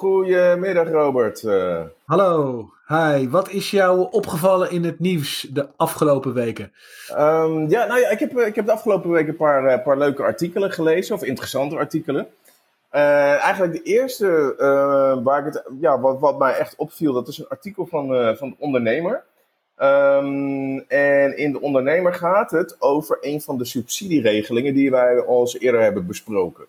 Goedemiddag Robert. Uh... Hallo, hi. Wat is jou opgevallen in het nieuws de afgelopen weken? Um, ja, nou ja, ik heb, ik heb de afgelopen weken een paar, uh, paar leuke artikelen gelezen, of interessante artikelen. Uh, eigenlijk de eerste waar ik het, ja, wat, wat mij echt opviel, dat is een artikel van, van de ondernemer. Um, en in de ondernemer gaat het over een van de subsidieregelingen die wij al eens eerder hebben besproken.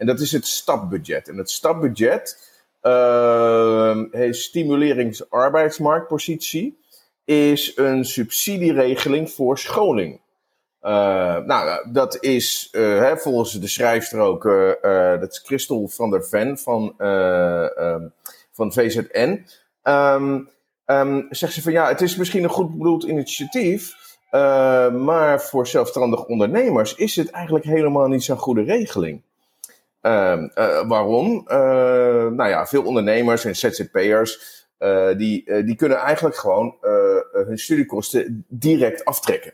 En dat is het stapbudget. En het stapbudget uh, stimuleringsarbeidsmarktpositie is een subsidieregeling voor scholing. Uh, nou, dat is uh, hè, volgens de schrijfster ook, uh, dat is Christel van der Ven van, um, van VZN. Um, um, zegt ze van ja, het is misschien een goed bedoeld initiatief, maar voor zelfstandig ondernemers is het eigenlijk helemaal niet zo'n goede regeling. Uh, uh, waarom? Uh, nou ja, veel ondernemers en ZZP'ers uh, die, die kunnen eigenlijk gewoon hun studiekosten direct aftrekken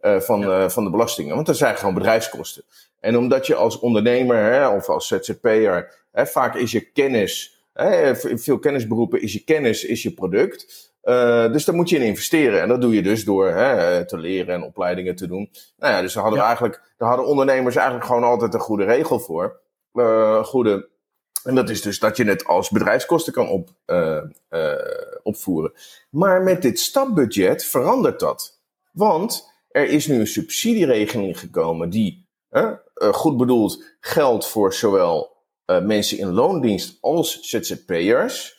van, ja. van de belastingen. Want dat zijn gewoon bedrijfskosten. En omdat je als ondernemer hè, of als ZZP'er, hè, vaak is je kennis, hè, veel kennisberoepen is je kennis is je product. Uh, dus daar moet je in investeren. En dat doe je dus door hè, te leren en opleidingen te doen. Nou ja, dus daar hadden, ja. eigenlijk, daar hadden ondernemers eigenlijk gewoon altijd een goede regel voor goede. En dat is dus dat je het als bedrijfskosten kan op, uh, uh, opvoeren. Maar met dit stapbudget verandert dat. Want er is nu een subsidieregeling gekomen die, goed bedoeld, geldt voor zowel mensen in loondienst als ZZP'ers.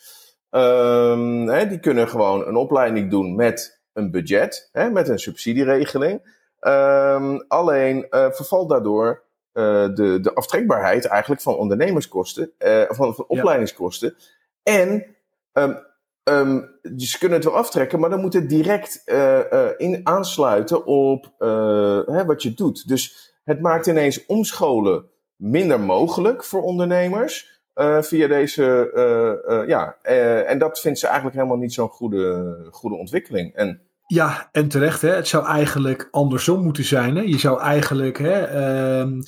Ehm, die kunnen gewoon een opleiding doen met een budget, hè, met een subsidieregeling. Um, alleen vervalt daardoor de, de aftrekbaarheid eigenlijk van ondernemerskosten, uh, van, van opleidingskosten. Ja. En um, um, ze kunnen het wel aftrekken, maar dan moet het direct uh, in aansluiten op hè, wat je doet. Dus het maakt ineens omscholen minder mogelijk voor ondernemers. via deze, ja, en dat vindt ze eigenlijk helemaal niet zo'n goede, goede ontwikkeling. En ja, en terecht. Hè? Het zou eigenlijk andersom moeten zijn. Hè? Je zou eigenlijk hè, uh,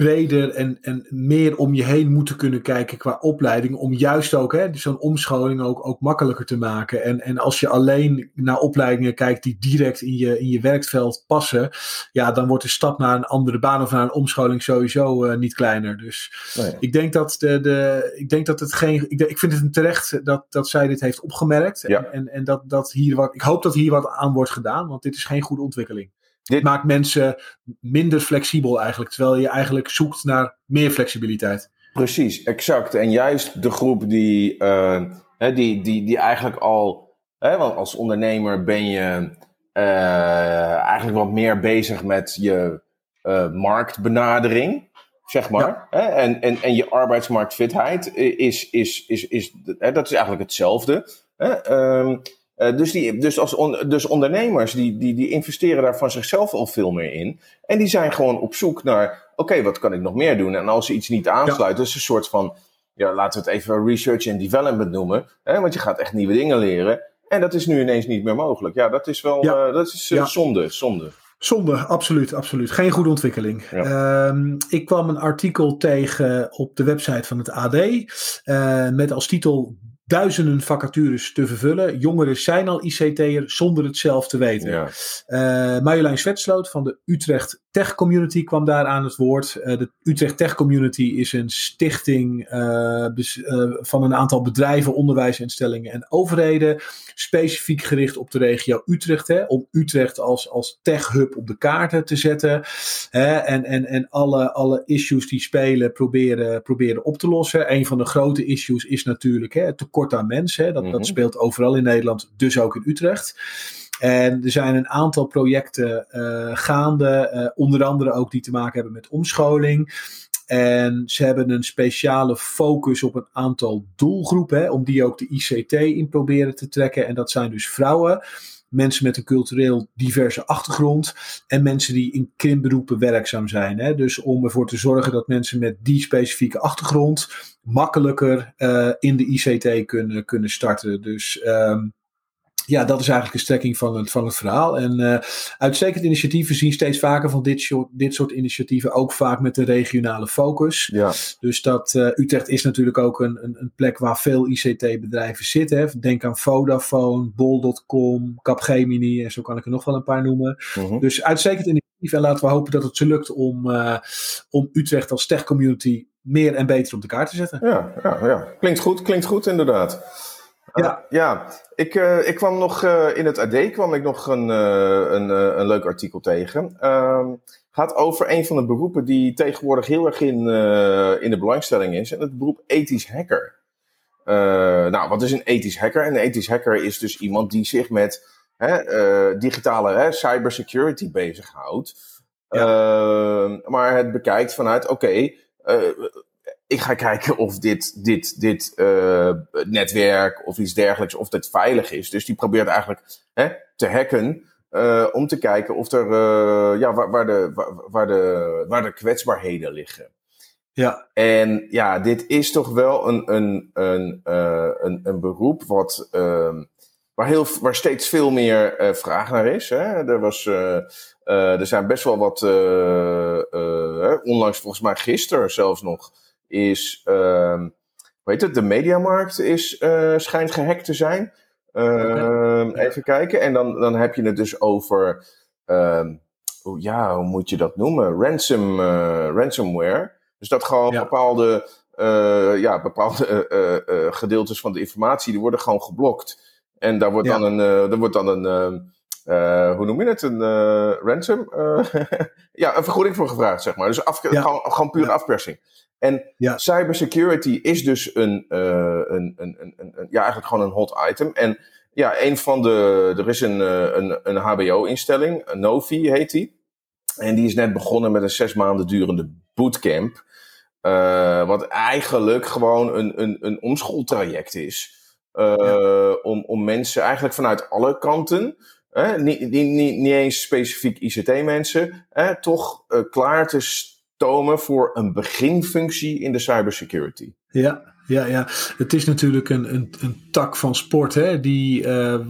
breder en, en meer om je heen moeten kunnen kijken qua opleiding. Om juist ook zo'n omscholing ook, ook makkelijker te maken. En, en als je alleen naar opleidingen kijkt die direct in je, in je werkveld passen. Ja, dan wordt de stap naar een andere baan of naar een omscholing sowieso uh, niet kleiner. Dus nee. ik, denk dat de, de, ik denk dat het geen. Ik, ik vind het terecht dat, dat zij dit heeft opgemerkt. Ja. En, en, en dat, dat hier wat. Ik hoop dat hier wat aan wordt gedaan, want dit is geen goede ontwikkeling. Dit maakt mensen minder flexibel eigenlijk, terwijl je eigenlijk zoekt naar meer flexibiliteit. Precies, exact. En juist de groep die, uh, die, die, die eigenlijk al, hè, want als ondernemer ben je uh, eigenlijk wat meer bezig met je uh, marktbenadering, zeg maar. Ja. Hè? En, en, en je arbeidsmarktfitheid is, is, is, is, hè, dat is eigenlijk hetzelfde. Hè? Um, uh, dus, die, dus, als on, dus ondernemers die, die, die investeren daar van zichzelf al veel meer in. En die zijn gewoon op zoek naar, oké, okay, wat kan ik nog meer doen? En als ze iets niet aansluit, ja. dus een soort van, ja, laten we het even research and development noemen. Hè, want je gaat echt nieuwe dingen leren. En dat is nu ineens niet meer mogelijk. Ja, dat is wel, ja. uh, dat is uh, ja. zonde, zonde. Zonde, absoluut, absoluut. Geen goede ontwikkeling. Ja. Um, ik kwam een artikel tegen op de website van het AD met als titel duizenden vacatures te vervullen. Jongeren zijn al ICT'er zonder het zelf te weten. Ja. Uh, Marjolein Zwetsloot van de Utrecht Tech Community kwam daar aan het woord. Uh, de Utrecht Tech Community is een stichting uh, van een aantal bedrijven, onderwijsinstellingen en overheden. Specifiek gericht op de regio Utrecht. Hè, om Utrecht als, als tech-hub op de kaarten te zetten. Hè, en en, en alle, alle issues die spelen proberen, proberen op te lossen. Een van de grote issues is natuurlijk hè, het tekort aan mensen. Hè, dat, dat speelt overal in Nederland, dus ook in Utrecht. En er zijn een aantal projecten uh, gaande, uh, onder andere ook die te maken hebben met omscholing. En ze hebben een speciale focus op een aantal doelgroepen, hè, om die ook de ICT in proberen te trekken. En dat zijn dus vrouwen mensen met een cultureel diverse achtergrond en mensen die in krimberoepen werkzaam zijn. Hè? Dus om ervoor te zorgen dat mensen met die specifieke achtergrond makkelijker uh, in de ICT kunnen, kunnen starten. Dus um, ja, dat is eigenlijk een strekking van het, van het verhaal. En uh, uitstekend initiatieven zien steeds vaker van dit soort, dit soort initiatieven, ook vaak met een regionale focus. Ja. Dus dat uh, Utrecht is natuurlijk ook een, een, een plek waar veel ICT-bedrijven zitten. Hè. Denk aan Vodafone, Bol.com, Capgemini en zo kan ik er nog wel een paar noemen. -hmm. Dus uitstekend initiatief en laten we hopen dat het ze lukt om, uh, om Utrecht als tech community meer en beter op de kaart te zetten. Ja, ja, ja. klinkt goed, klinkt goed inderdaad. Ja, ja. Ik, uh, ik kwam nog uh, in het AD kwam ik nog een, een, een leuk artikel tegen. Uh, gaat over een van de beroepen die tegenwoordig heel erg in, in de belangstelling is. En het beroep ethisch hacker. nou, wat is een ethisch hacker? Een ethisch hacker is dus iemand die zich met hè, digitale hè, cybersecurity bezighoudt. Ja. maar het bekijkt vanuit, oké, okay, ik ga kijken of dit, dit, dit uh, netwerk of iets dergelijks, of dit veilig is. Dus die probeert eigenlijk hè, te hacken uh, om te kijken of er, uh, ja, waar, waar, de, waar, waar, de, waar de kwetsbaarheden liggen. Ja. En ja, dit is toch wel een, een, een, een, een beroep wat, ehm, waar, heel, waar steeds veel meer vraag naar is. Hè? Er, was, er zijn best wel wat, onlangs volgens mij gisteren zelfs nog, is, uh, weet het, de mediamarkt is, uh, schijnt gehackt te zijn. Okay. Even kijken. En dan, dan heb je het dus over, hoe, ja, hoe moet je dat noemen? Ransom, uh, ransomware. Dus dat gewoon ja. bepaalde, ja, bepaalde gedeeltes van de informatie, die worden gewoon geblokt. En daar wordt ja. dan een, er wordt dan een, uh, hoe noem je het? Een uh, ransom? Uh, ja, een vergoeding voor gevraagd, zeg maar. Dus af, ja. gewoon, gewoon pure ja. afpersing. En ja. cybersecurity is dus een, een, een, een, een, ja, eigenlijk gewoon een hot item. En ja, een van de, er is een, een, een HBO-instelling, Novi heet die. En die is net begonnen met een zes maanden durende bootcamp. wat eigenlijk gewoon een, een, een omschooltraject is. om, om mensen eigenlijk vanuit alle kanten eh, niet, niet, niet, eens specifiek ICT-mensen, eh, toch uh, klaar te stomen voor een beginfunctie in de cybersecurity. Ja, ja, ja. Het is natuurlijk een, een, een tak van sport, hè, die, uh,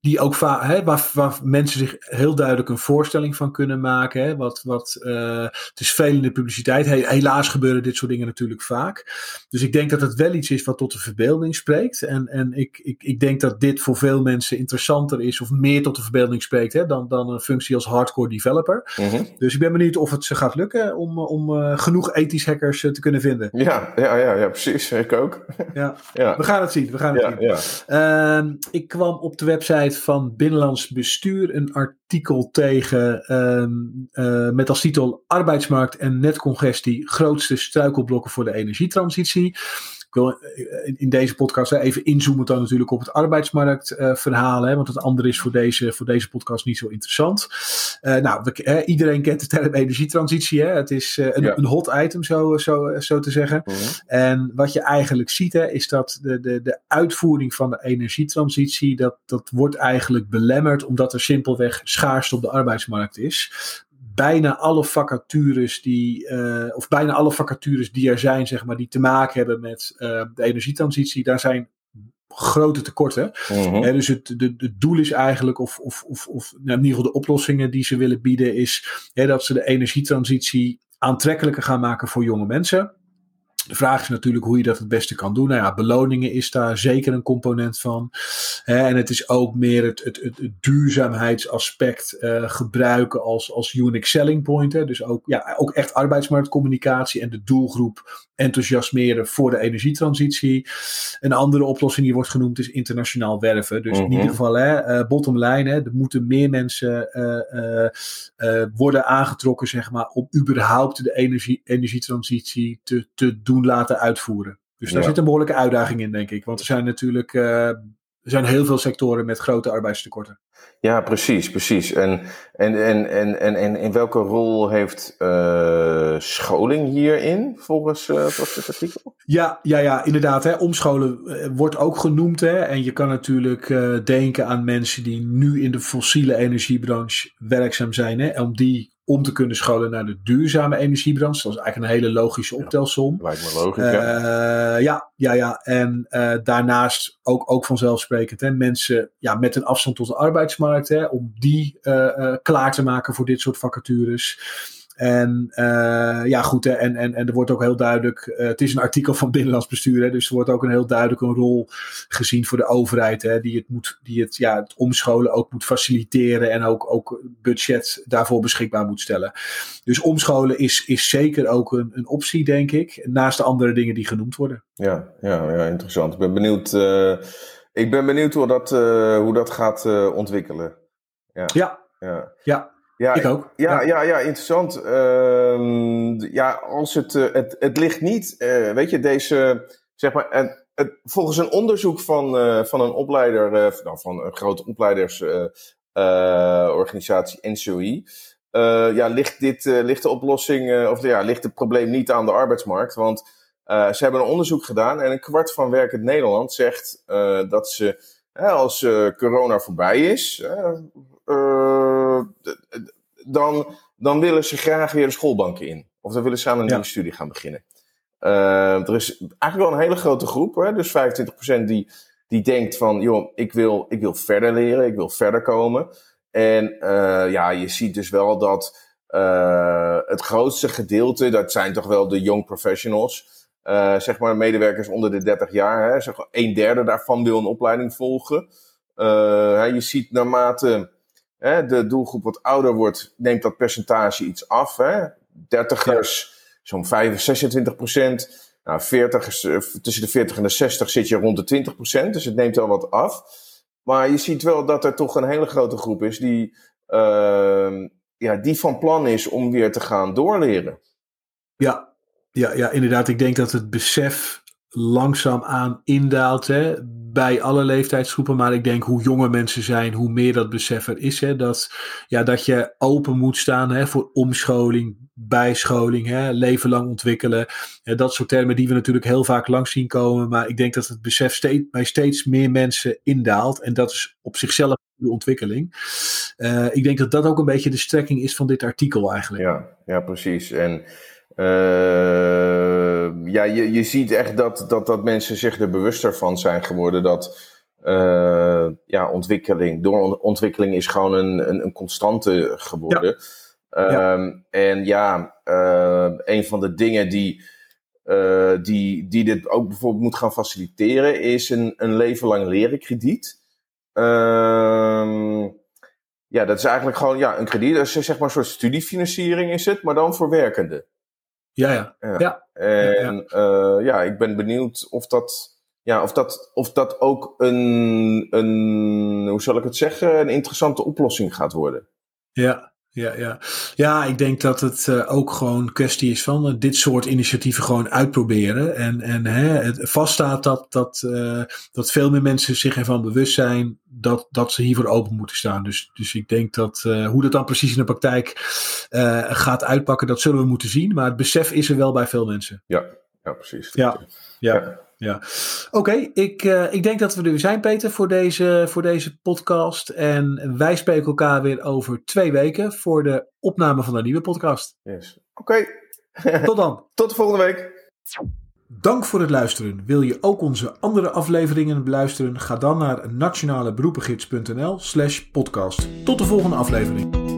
die ook va- hè, waar, waar mensen zich heel duidelijk een voorstelling van kunnen maken. Hè, wat, wat, uh, het is veel in de publiciteit. He, helaas gebeuren dit soort dingen natuurlijk vaak. Dus ik denk dat het wel iets is wat tot de verbeelding spreekt. En, en ik, ik, ik denk dat dit voor veel mensen interessanter is, of meer tot de verbeelding spreekt, hè, dan, dan een functie als hardcore developer. Mm-hmm. Dus ik ben benieuwd of het ze gaat lukken om, om uh, genoeg ethisch hackers te kunnen vinden. Ja, ja, ja, ja precies. Ik ook. Ja. ja. we gaan het zien. We gaan het ja, zien. Ja. Uh, ik kwam op de website van Binnenlands Bestuur een artikel tegen uh, uh, met als titel Arbeidsmarkt en netcongestie grootste struikelblokken voor de energietransitie. Ik wil in deze podcast even inzoomen dan natuurlijk op het arbeidsmarktverhaal. Uh, want het andere is voor deze, voor deze podcast niet zo interessant. Uh, nou, we, iedereen kent de term energietransitie. Hè? Het is een, ja. een, hot item, zo, zo, zo te zeggen. Mhm. En wat je eigenlijk ziet, hè, is dat de, de, de uitvoering van de energietransitie, dat, dat wordt eigenlijk belemmerd omdat er simpelweg schaarste op de arbeidsmarkt is bijna alle vacatures die, uh, of bijna alle vacatures die er zijn, zeg maar, die te maken hebben met uh, de energietransitie, daar zijn grote tekorten. He, dus het de, de doel is eigenlijk, of, of, of, of nou, in ieder geval de oplossingen die ze willen bieden, is dat ze de energietransitie aantrekkelijker gaan maken voor jonge mensen. De vraag is natuurlijk hoe je dat het beste kan doen. Nou ja, beloningen is daar zeker een component van. En het is ook meer het, het, het, het duurzaamheidsaspect uh, gebruiken als, als unique selling point. Dus ook, ja, ook echt arbeidsmarktcommunicatie en de doelgroep enthousiasmeren voor de energietransitie. Een andere oplossing die wordt genoemd is internationaal werven. Dus Mhm. in ieder geval, hè, uh, bottom line, hè, er moeten meer mensen uh, worden aangetrokken, zeg maar, om überhaupt de energie, energietransitie te, te doen laten uitvoeren. Dus daar Ja. zit een behoorlijke uitdaging in, denk ik. Want er zijn natuurlijk er zijn heel veel sectoren met grote arbeidstekorten. Ja, precies, precies. En, en, en, en, en, en in welke rol heeft uh, scholing hierin, volgens, uh, volgens artikel? Ja, ja, ja inderdaad. Hè. Omscholen uh, wordt ook genoemd. Hè. En je kan natuurlijk denken aan mensen die nu in de fossiele energiebranche werkzaam zijn. Hè, om die om te kunnen scholen naar de duurzame energiebranche. Dat is eigenlijk een hele logische optelsom. Ja, lijkt me logisch, ja. Uh, ja, ja, ja. En uh, daarnaast ook, ook vanzelfsprekend hè, mensen ja, met een afstand tot de arbeidsmarkt, hè, om die uh, klaar te maken voor dit soort vacatures. En uh, ja, goed, hè, en, en, en er wordt ook heel duidelijk, het is een artikel van Binnenlands Bestuur, hè, dus er wordt ook een heel duidelijk een rol gezien voor de overheid, hè, die het, moet, die het, ja, het omscholen ook moet faciliteren en ook, ook budget daarvoor beschikbaar moet stellen. Dus omscholen is, is zeker ook een, een optie, denk ik, naast de andere dingen die genoemd worden. Ja, ja, ja interessant. Ik ben benieuwd, ik ben benieuwd hoe dat, hoe dat gaat ontwikkelen. Ja, ja. ja. ja. Ja, ik ook. Ja, ja. ja, interessant. Uh, ja, als het, uh, het, het ligt niet, uh, weet je, deze, zeg maar, het, het, volgens een onderzoek van, van een opleider, nou, van een grote opleidersorganisatie NCOI, ja, ligt, dit, ligt de oplossing, of ja, ligt het probleem niet aan de arbeidsmarkt, want ze hebben een onderzoek gedaan en een kwart van werkend Nederland zegt dat ze, als corona voorbij is, dan, dan willen ze graag weer de schoolbanken in. Of dan willen ze aan een nieuwe studie gaan beginnen. Er is eigenlijk wel een hele grote groep, hè, dus 25% die, die denkt van, joh, ik wil, ik wil verder leren, ik wil verder komen. En ja, je ziet dus wel dat het grootste gedeelte, dat zijn toch wel de young professionals, zeg maar medewerkers onder de 30 jaar, hè, zeg, een derde daarvan wil een opleiding volgen. je ziet naarmate hè, de doelgroep wat ouder wordt, neemt dat percentage iets af. Hè? 30ers, zo'n 26 procent. Nou, 40, eh, tussen de 40 en de 60 zit je rond de 20 procent. Dus het neemt wel wat af. Maar je ziet wel dat er toch een hele grote groep is die, uh, ja, die van plan is om weer te gaan doorleren. Ja, ja, ja, inderdaad. Ik denk dat het besef langzaam aan indaalt hè, bij alle leeftijdsgroepen. Maar ik denk hoe jonger mensen zijn, hoe meer dat besef er is. Hè, dat, ja, dat je open moet staan hè, voor omscholing, bijscholing, hè, leven lang ontwikkelen. Hè, dat soort termen die we natuurlijk heel vaak langs zien komen. Maar ik denk dat het besef steeds, bij steeds meer mensen indaalt. En dat is op zichzelf de ontwikkeling. Uh, ik denk dat dat ook een beetje de strekking is van dit artikel eigenlijk. Ja, ja precies. En ja, je, je ziet echt dat, dat, dat mensen zich er bewuster van zijn geworden dat uh, ja, ontwikkeling, door ontwikkeling is gewoon een, een, een constante geworden. Ja. Ja. Um, en ja, uh, een van de dingen die, die, die dit ook bijvoorbeeld moet gaan faciliteren, is een, een leven lang leren krediet. Um, ja, dat is eigenlijk gewoon ja, een krediet. Dat is zeg maar een soort studiefinanciering is het, maar dan voor werkenden. Ja, ja. ja. ja. En ja, uh, ja, ik ben benieuwd of dat, ja, of dat, of dat ook een, een, hoe zal ik het zeggen, een interessante oplossing gaat worden. Ja, ja, ja. ja, ik denk dat het uh, ook gewoon kwestie is van uh, dit soort initiatieven gewoon uitproberen. En, en hè, het vaststaat dat, dat, uh, dat veel meer mensen zich ervan bewust zijn dat, dat ze hiervoor open moeten staan. Dus, dus ik denk dat hoe dat dan precies in de praktijk gaat uitpakken, dat zullen we moeten zien. Maar het besef is er wel bij veel mensen. Ja, ja precies. Ja, ja. ja. Ja, oké. Ik, uh, ik denk dat we er zijn, Peter, voor deze, voor deze podcast. En wij spreken elkaar weer over twee weken voor de opname van een nieuwe podcast. Yes. Oké. Okay. Tot dan. Tot de volgende week. Dank voor het luisteren. Wil je ook onze andere afleveringen beluisteren? Ga dan naar nationaleberoepengids.nl slash podcast. Tot de volgende aflevering.